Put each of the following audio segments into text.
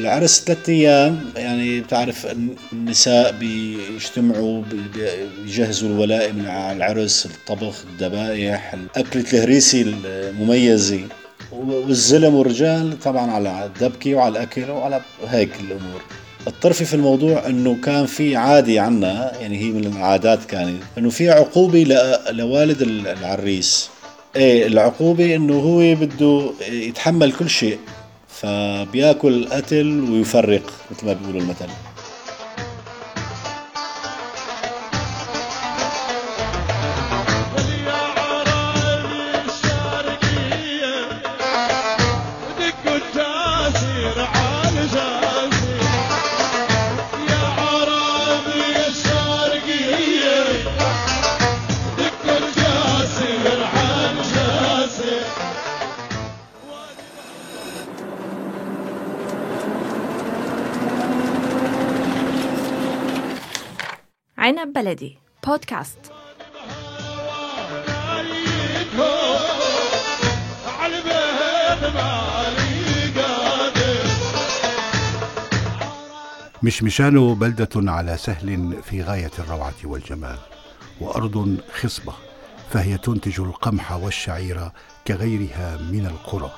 العرس ثلاثة أيام يعني بتعرف النساء بيجتمعوا بيجهزوا الولائم على العرس الطبخ الذبائح اكلة الهريسي المميزة والزلم والرجال طبعا على الدبكة وعلى الأكل وعلى هيك الأمور. الطرفي في الموضوع إنه كان في عادة عنا يعني هي من العادات كانت إنه في عقوبة لوالد العريس. إيه العقوبة إنه هو بده يتحمل كل شيء. فبياكل قتل ويفرق مثل ما بيقولوا المثل. بودكاست. مشمشان بلدة على سهل في غاية الروعة والجمال وأرض خصبة فهي تنتج القمح والشعير كغيرها من القرى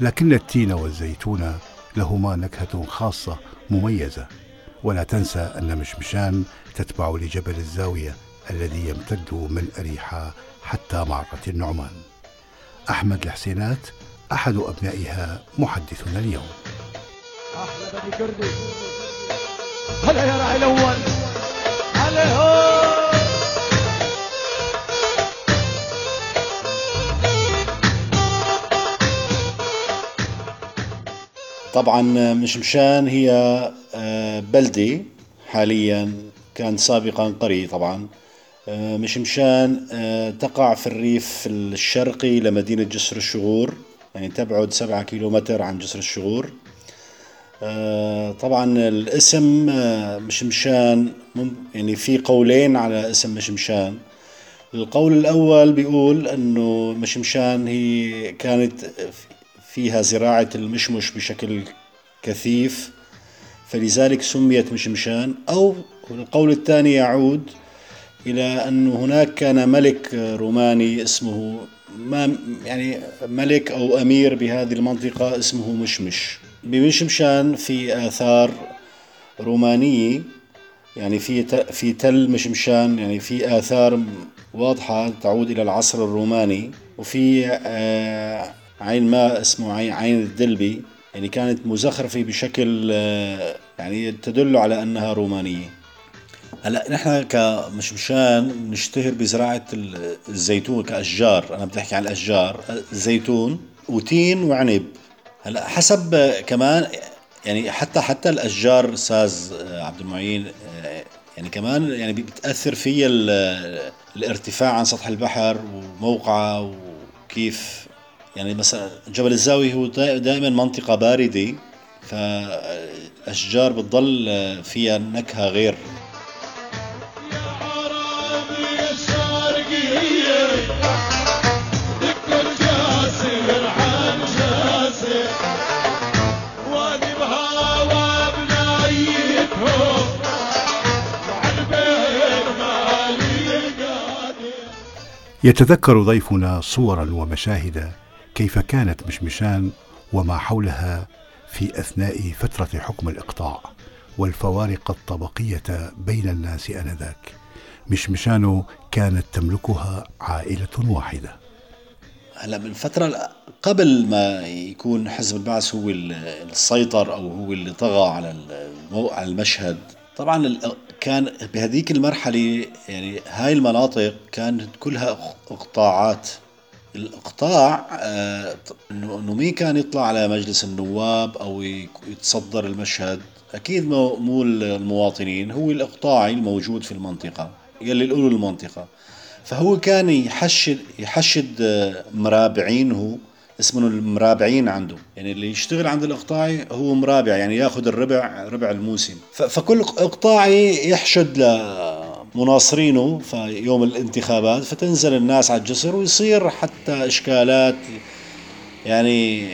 لكن التين والزيتون لهما نكهة خاصة مميزة. ولا تنسى أن مشمشان تتبع لجبل الزاوية الذي يمتد من أريحة حتى معرة النعمان. أحمد الحسينات أحد أبنائها محدثنا اليوم. أحلى بني كردي هلا يا راعي الأول. هلا هو. طبعا مش مشان هي آه، بلدة حاليا كان سابقا قرية طبعا. آه، مش مشان آه، تقع في الريف الشرقي لمدينة جسر الشغور. يعني تبعد سبعة كيلومتر عن جسر الشغور. طبعا الاسم مش مشان يعني في قولين على اسم مش مشان القول الأول بيقول أنه مش مشان هي كانت فيها زراعة المشمش بشكل كثيف. فلذلك سميت مشمشان أو القول الثاني يعود إلى أن هناك كان ملك روماني اسمه ما يعني ملك أو أمير بهذه المنطقة اسمه مشمش. بمشمشان في آثار رومانية يعني في في تل مشمشان يعني في آثار واضحة تعود إلى العصر الروماني وفي آه عين ماء اسمه عين الدلبي يعني كانت مزخرفة بشكل آه، يعني تدل على أنها رومانية. هلا نحن كمشمشان نشتهر بزراعة الزيتون كأشجار. أنا بدي أحكي عن الأشجار. زيتون وتين وعنب. هلا حسب كمان يعني حتى حتى الأشجار آه، عبد المعين يعني كمان يعني بتأثر فيها الارتفاع عن سطح البحر وموقعه وكيف. يعني مثلا جبل الزاوية هو دائما منطقة باردة فالأشجار بتضل فيها نكهة غير. يتذكر ضيفنا صورا ومشاهد كيف كانت مشمشان وما حولها في أثناء فترة حكم الإقطاع والفوارق الطبقية بين الناس آنذاك. مشمشان كانت تملكها عائلة واحدة. هلا من فترة قبل ما يكون حزب البعث هو السيطر أو هو اللي طغى على على المشهد. طبعا كان بهذيك المرحلة يعني هاي المناطق كانت كلها اقطاعات الإقطاع آه، انه مين كان يطلع على مجلس النواب أو يتصدر المشهد؟ أكيد مو المواطنين هو الإقطاعي الموجود في المنطقة يلي له المنطقة. فهو كان يحشد يحشد آه، مرابعينه اسمه المرابعين عنده. يعني اللي يشتغل عند الاقطاعي هو مرابع يعني ياخذ الربع ربع الموسم. فكل إقطاعي يحشد مناصرينه في يوم الانتخابات فتنزل الناس على الجسر ويصير حتى إشكالات يعني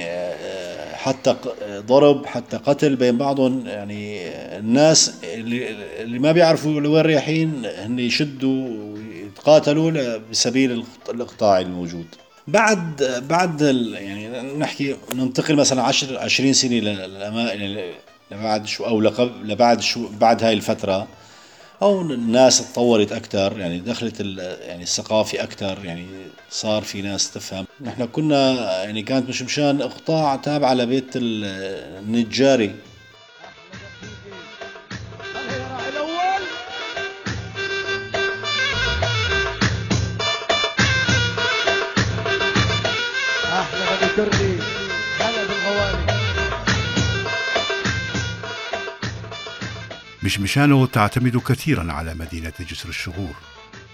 حتى ضرب حتى قتل بين بعضهم يعني الناس اللي, ما بيعرفوا لوين رايحين هن يشدوا ويتقاتلوا بسبيل الإقطاع الموجود. بعد بعد يعني نحكي ننتقل مثلا 10 20 سنة لبعد شو أو لبعد شو بعد هاي الفترة أو الناس تطورت أكثر يعني دخلت يعني الثقافة أكثر يعني صار في ناس تفهم. نحن كنا يعني كانت مش مشان أقطاع تابعة لبيت النجاري. مشمشانو تعتمد كثيرا على مدينة جسر الشغور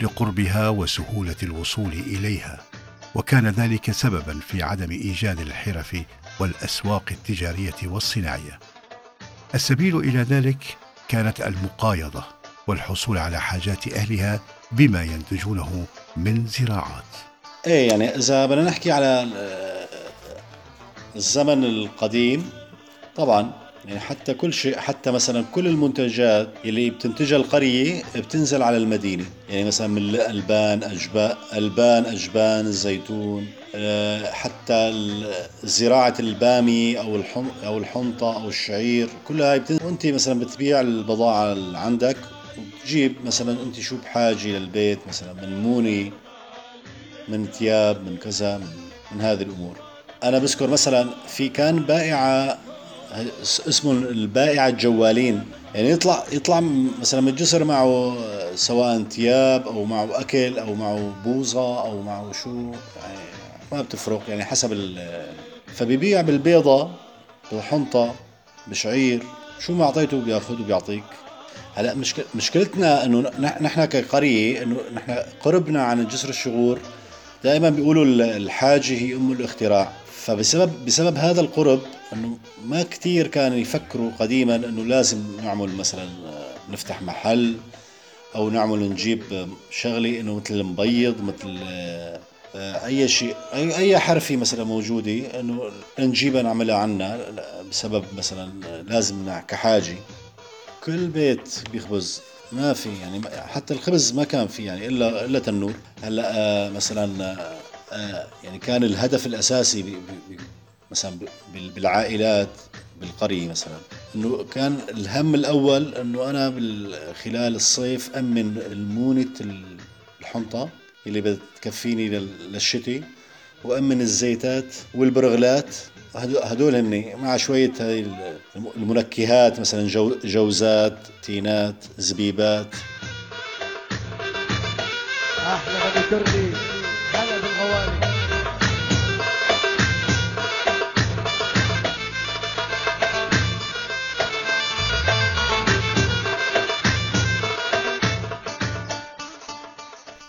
لقربها وسهولة الوصول إليها وكان ذلك سببا في عدم إيجاد الحرف والأسواق التجارية والصناعية. السبيل إلى ذلك كانت المقايضة والحصول على حاجات أهلها بما ينتجونه من زراعات. إيه يعني إذا بدنا نحكي على الزمن القديم طبعا يعني حتى كل شيء حتى مثلا كل المنتجات اللي بتنتجها القرية بتنزل على المدينة. يعني مثلا من الألبان أجباء ألبان أجبان الزيتون آه، حتى زراعة البامي أو أو الحنطة أو الشعير. كلها هاي وأنت مثلا بتبيع البضاعة اللي عندك وتجيب مثلا أنت شو بحاجة للبيت مثلا من موني من ثياب من كذا من, من هذه الأمور. أنا بذكر مثلا في كان بائعة اسمه البائع الجوالين يعني يطلع يطلع مثلا من الجسر معه سواء ثياب أو معه أكل أو معه بوظه أو معه شو يعني ما بتفرق. يعني حسب فبيبيع بالبيضة بالحنطة بشعير شو ما أعطيته بيأخذ وبيعطيك. هلا مشكل مشكلتنا إنه نحن كقرية إنه نحن قربنا عن الجسر الشغور. دائما بيقولوا الحاجة هي أم الاختراع. فبسبب بسبب هذا القرب إنه ما كثير كانوا يفكروا قديما إنه لازم نعمل مثلا آه، نفتح محل أو نعمل نجيب شغلة إنه مثل المبيض مثل آه، آه، أي شيء أي أي حرفة مثلا موجودة إنه نجيبها نعملها عنا بسبب مثلا لازم كحاجة. كل بيت بيخبز ما في يعني حتى الخبز ما كان في يعني إلا إلا تنور. هلأ مثلا يعني كان الهدف الأساسي مثلا بالعائلات بالقرية مثلا. إنه كان الهم الأول إنه أنا خلال الصيف أمن المونة الحنطة اللي بتكفيني للشتي وأمن الزيتات والبرغلات. هدول هن مع شوية هاي المنكهات مثلا جوزات تينات زبيبات. أحلى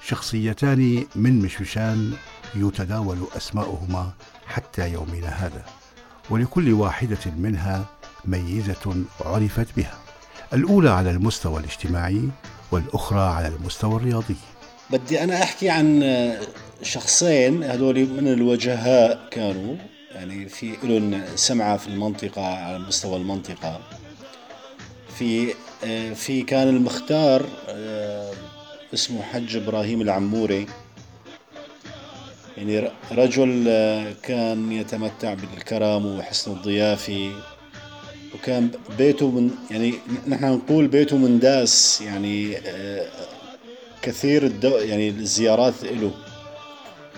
شخصيتان من مشوشان يتداول أسماؤهما حتى يومنا هذا ولكل واحدة منها ميزة عرفت بها الأولى على المستوى الاجتماعي والأخرى على المستوى الرياضي. بدي أنا أحكي عن شخصين هذول من الوجهاء كانوا يعني في لهم سمعة في المنطقة على مستوى المنطقة. في في كان المختار اسمه حج إبراهيم العموري. يعني رجل آه، كان يتمتع بالكرم وحسن الضيافة وكان بيته من يعني نحن نقول بيته من داس يعني آه، كثير الدو يعني الزيارات له.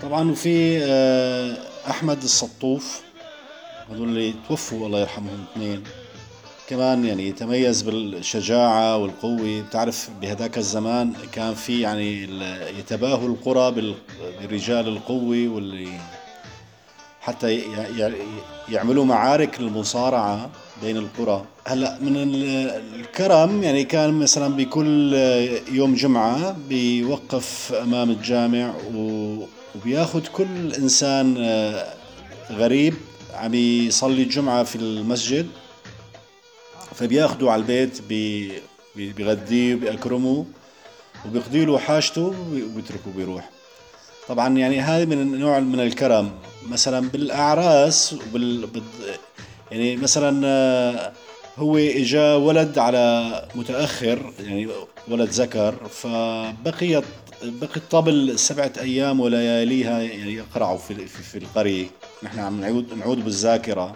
طبعا وفي آه، أحمد السطوف هذول اللي توفوا الله يرحمهم اثنين. كمان يعني يتميز بالشجاعة والقوة. بتعرف بهذاك الزمان كان في يعني يتباهوا القرى برجال القوة واللي حتى يعملوا معارك للمصارعة بين القرى. هلأ من الكرم يعني كان مثلا بكل يوم جمعة بيوقف أمام الجامع وبياخد كل إنسان غريب عم يصلي الجمعة في المسجد. فبياخدوا على البيت بيغذيه وبيأكرمه وبيقضي له حاجته وبيتركه بيروح. طبعا يعني هذه من نوع من الكرم. مثلا بالأعراس وبال يعني مثلا آه، هو إجا ولد على متأخر يعني ولد ذكر فبقيت بقي طبل سبعة أيام ولياليها يعني يقرعوا في, في, في القرية. نحن عم نعود نعود بالذاكرة.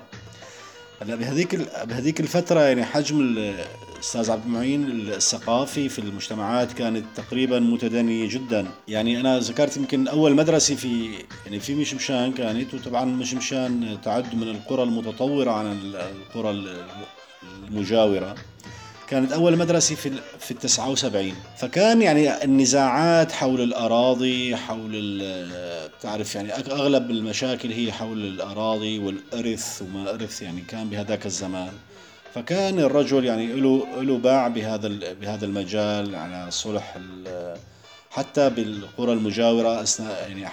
هلا بهذيك بهذيك الفترة يعني حجم الأستاذ عبد المعين الثقافي في المجتمعات كانت تقريبا متدنية جدا. يعني أنا ذكرت يمكن أول مدرسة في يعني في مشمشان كانت وطبعا مشمشان تعد من القرى المتطورة عن القرى المجاورة. كانت أول مدرسة في في التسعة وسبعين. فكان يعني النزاعات حول الأراضي حول بتعرف يعني أغلب المشاكل هي حول الأراضي والإرث وما إرث يعني كان بهذاك الزمان. فكان الرجل يعني له له باع بهذا بهذا المجال على صلح حتى بالقرى المجاورة أثناء يعني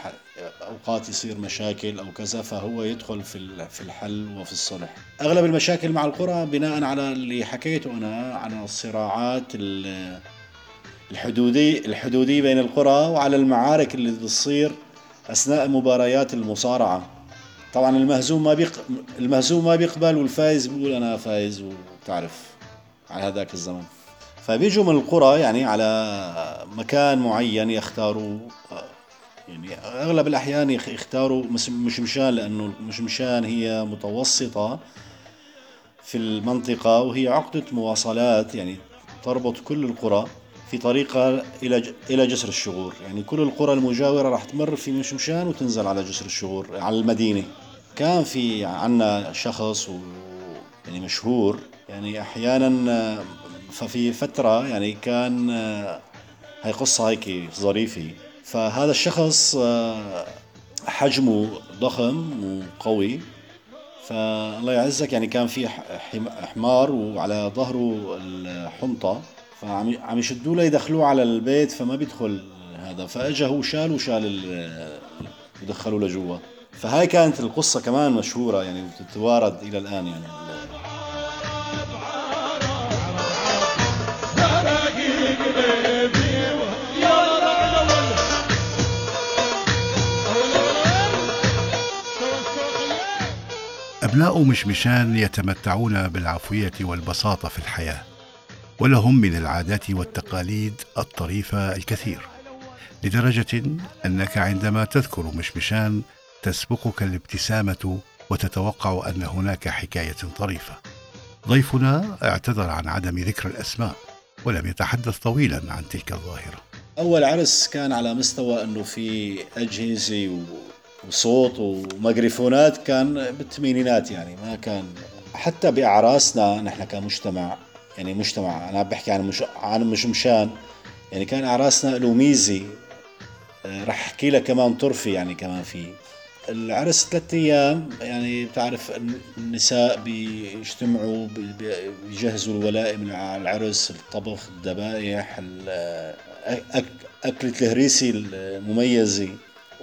أوقات يصير مشاكل أو كذا فهو يدخل في في الحل وفي الصلح. أغلب المشاكل مع القرى بناء على اللي حكيته أنا عن الصراعات الحدودي الحدودية بين القرى وعلى المعارك اللي بتصير أثناء مباريات المصارعة. طبعا المهزوم ما بيق... المهزوم ما بيقبل والفايز بيقول أنا فايز وتعرف على هذاك الزمن. فبيجوا من القرى يعني على مكان معين يختاروا يعني أغلب الأحيان يختاروا مشمشان لأنه مشمشان هي متوسطة في المنطقة وهي عقدة مواصلات يعني تربط كل القرى في طريقها إلى إلى جسر الشغور. يعني كل القرى المجاورة راح تمر في مشمشان وتنزل على جسر الشغور على المدينة. كان في عنا شخص و يعني مشهور يعني أحيانا ففي فترة يعني كان هاي قصة هيك ظريفة. فهذا الشخص آه، حجمه ضخم وقوي. فالله يعزك يعني كان في حمار وعلى ظهره الحنطة فعم عم يشدوا له يدخلوه على البيت فما بيدخل هذا. فاجا هو شال وشال ودخلوه لجوا. فهاي كانت القصة كمان مشهورة يعني تتوارد إلى الآن يعني أبناء مشمشان يتمتعون بالعفوية والبساطة في الحياة ولهم من العادات والتقاليد الطريفة الكثير لدرجة أنك عندما تذكر مشمشان تسبقك الابتسامة وتتوقع أن هناك حكاية طريفة. ضيفنا اعتذر عن عدم ذكر الأسماء ولم يتحدث طويلا عن تلك الظاهرة. أول عرس كان على مستوى أنه في أجهزة وصوت وميكروفونات كان بالثمانينات يعني ما كان حتى بأعراسنا نحن كمجتمع يعني مجتمع أنا بحكي عن مش عن مش مشان يعني كان أعراسنا له ميزة آه، رح أحكي لك كمان طرفي يعني كمان في. العرس ثلاث أيام يعني بتعرف النساء بيجتمعوا بيجهزوا الولائم على العرس الطبخ الذبائح أكلة الهريسي المميزة.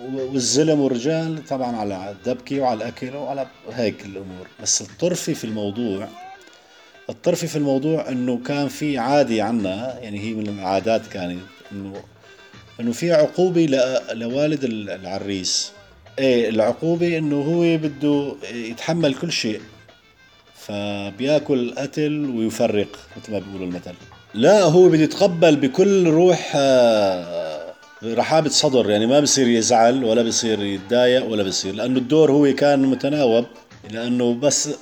والزلم والرجال طبعا على الدبكة وعلى الأكل وعلى هيك الأمور. بس الطرفي في الموضوع الطرفي في الموضوع إنه كان في عادة عنا يعني هي من العادات كانت إنه إنه في عقوبة لوالد العريس. إيه العقوبة إنه هو بده يتحمل كل شيء. فبيأكل قتل ويفرق مثل ما بيقولوا المثل. لا هو بده يتقبل بكل روح آه رحابة صدر يعني ما بصير يزعل ولا بصير يتضايق ولا بصير لأنه الدور هو كان متناوب لأنه بس آه،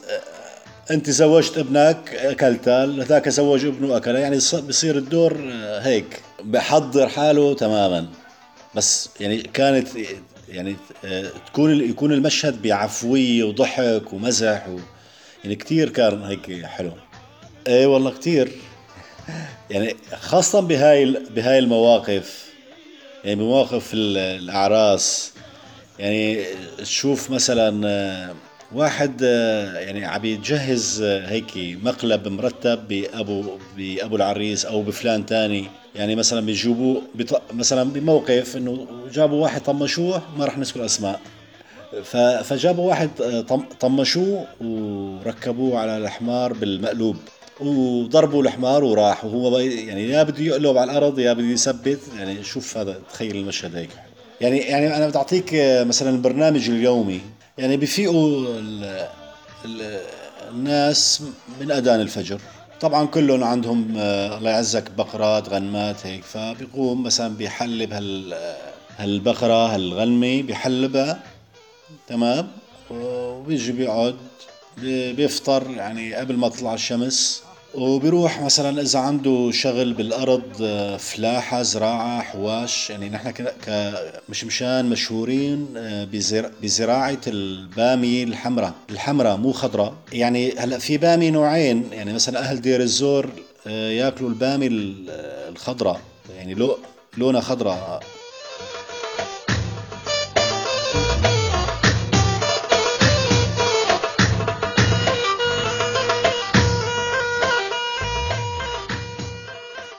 أنت زوجت ابنك أكلتها ذاك زوج ابنه أكلها يعني بصير الدور آه، هيك بحضر حاله تماما. بس يعني كانت يعني آه، تكون يكون المشهد بعفوية وضحك ومزح و يعني كثير كان هيك حلو. إيه والله كثير يعني خاصة بهاي بهاي المواقف يعني بمواقف الأعراس. يعني تشوف مثلا آه، واحد آه، يعني عم يتجهز آه، هيك مقلب مرتب بأبو بأبو العريس أو بفلان تاني. يعني مثلا بيجيبوه مثلا بموقف إنه جابوا واحد طمشوه ما راح نذكر أسماء. فجابوا واحد طمشوه وركبوه على الحمار بالمقلوب. وضربوا الحمار وراح وهو يعني يا بده يقلب على الأرض يا بده يثبت. يعني شوف هذا تخيل المشهد هيك. يعني يعني أنا بدي أعطيك مثلا البرنامج اليومي. يعني بفيقوا ناس من أذان الفجر. طبعا كلهم عندهم آه، الله يعزك بقرات غنمات هيك. فبيقوم مثلا بيحلب هال هالبقرة هالغنمة بيحلبها. تمام؟ وبيجي بيقعد بي- بيفطر. يعني قبل ما تطلع الشمس. وبيروح مثلا إذا عنده شغل بالأرض فلاحة زراعة حواش يعني نحن كمشمشان مشهورين آه، بزر- بزراعة البامية الحمراء. الحمراء مو خضراء. يعني هلأ في بامي نوعين يعني مثلا أهل دير الزور آه، يأكلوا البامي ال- الخضراء. يعني لو لونها خضراء.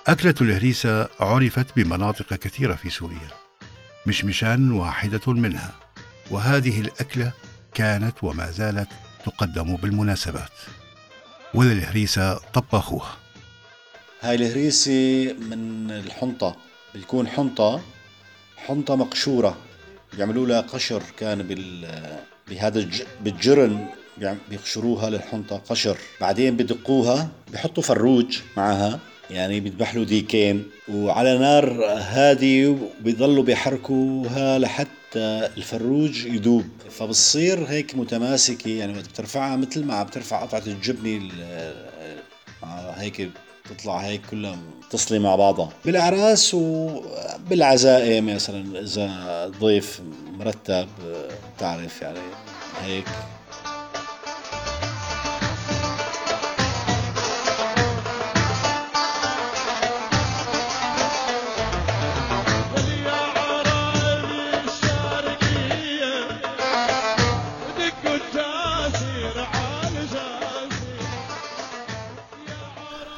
أكلة الهريسة عرفت بمناطق كثيرة في سوريا مشمشان واحدة منها وهذه الأكلة كانت وما زالت تقدم بالمناسبات. وللهريسة طباخوها. هاي الهريسة من الحنطة بتكون حنطة حنطة مقشورة. بيعملوا لها قشر كان بال بهذا الج... بالجرن بيقشروها للحنطة قشر. بعدين بدقوها بيحطوا فروج معها. يعني بيذبح له ديكين وعلى نار هادي وبيضلوا بيحركوها لحتى الفروج يذوب. فبتصير هيك متماسكة يعني وقت بترفعها مثل ما عم بترفع قطعة الجبنة هيك تطلع هيك كلها متصلة مع بعضها. بالأعراس وبالعزائم مثلا إذا ضيف مرتب بتعرف يعني هيك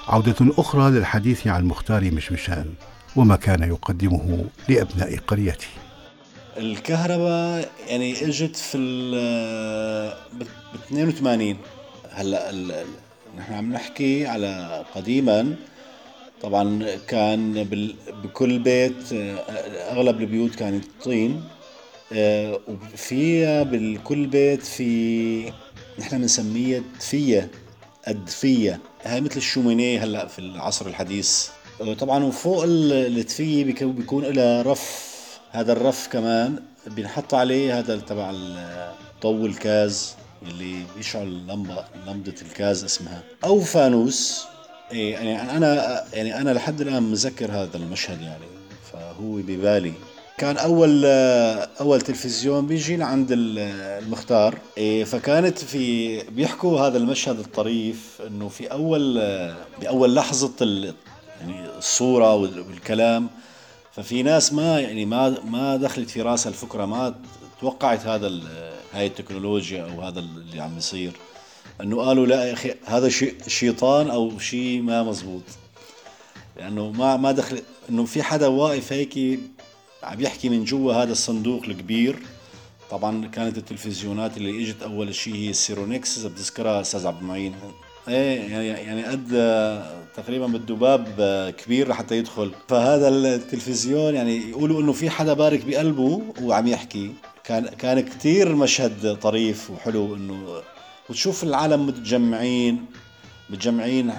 عودة أخرى للحديث عن مختار مشمشان وما كان يقدمه لأبناء قريته. الكهرباء يعني إجت في ال ب 82 هلأ نحن عم نحكي على قديما. طبعا كان بكل بيت أغلب البيوت كانت طين. آه، وفيها بالكل بيت في نحن بنسميها دفية الدفية هاي مثل الشومينيه هلا في العصر الحديث. آه، طبعا وفوق ال- الدفية بيكون- لها رف هذا الرف كمان. بنحط عليه هذا تبع ضو الكاز اللي بيشعل لمبة لمبة الكاز اسمها. أو فانوس. إيه يعني أنا يعني أنا لحد الآن متذكر هذا المشهد يعني. فهو ببالي. كان أول أول تلفزيون بيجي لعند ال- المختار. إيه فكانت في بيحكوا هذا المشهد الطريف إنه في أول باول لحظة ال- يعني الصورة وال- والكلام ففي ناس ما يعني ما ما دخلت في راسها الفكرة ما توقعت هذا هاي التكنولوجيا أو هذا اللي عم يصير. إنه قالوا لا يا أخي هذا شيء شيطان أو شيء ما مزبوط. لأنه ما ما دخل إنه في حدا واقف هيك عم يحكي من جوا هذا الصندوق الكبير. طبعا كانت التلفزيونات اللي إجت أول شيء هي السيرونكس إذا بتذكرها أستاذ عبد المعين. إيه يعني يعني قد آه، تقريبا بده باب كبير لحتى يدخل. فهذا التلفزيون يعني يقولوا إنه في حدا بارك بقلبه وعم يحكي. كان كان كثير مشهد طريف وحلو إنه وتشوف العالم متجمعين متجمعين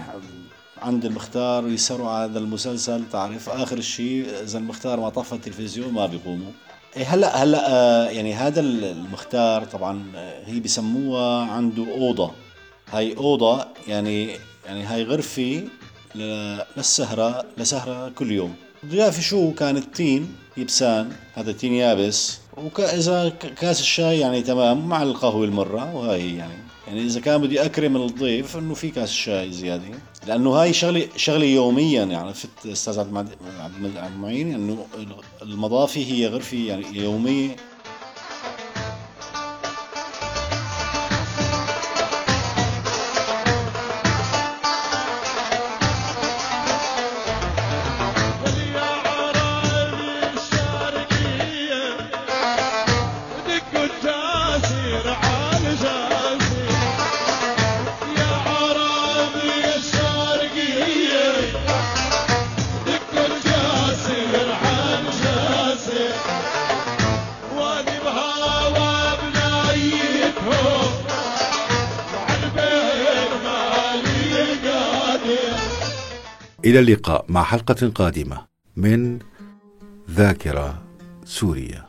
عند المختار ويسهروا على هذا المسلسل. تعرف آخر شيء إذا المختار ما طفى التلفزيون ما بيقوموا. إيه هلا هلا آه، يعني هذا المختار طبعا آه، هي بسموها عنده أوضة. هاي أوضة يعني يعني هاي غرفة للسهرة لسهرة كل يوم. ضيافه شو كانت تين يبسان هذا تين يابس. وإذا كاس الشاي يعني تمام مع القهوة المرة وهاي يعني. يعني إذا كان بدي أكرم الضيف إنه في كاس شاي زيادة. لأنه هاي شغلة شغلة يوميا يعني عرفت؟ أستاذ عبد المعين إنه المضافي هي غرفة يعني يومية إلى اللقاء مع حلقة قادمة من ذاكرة سوريا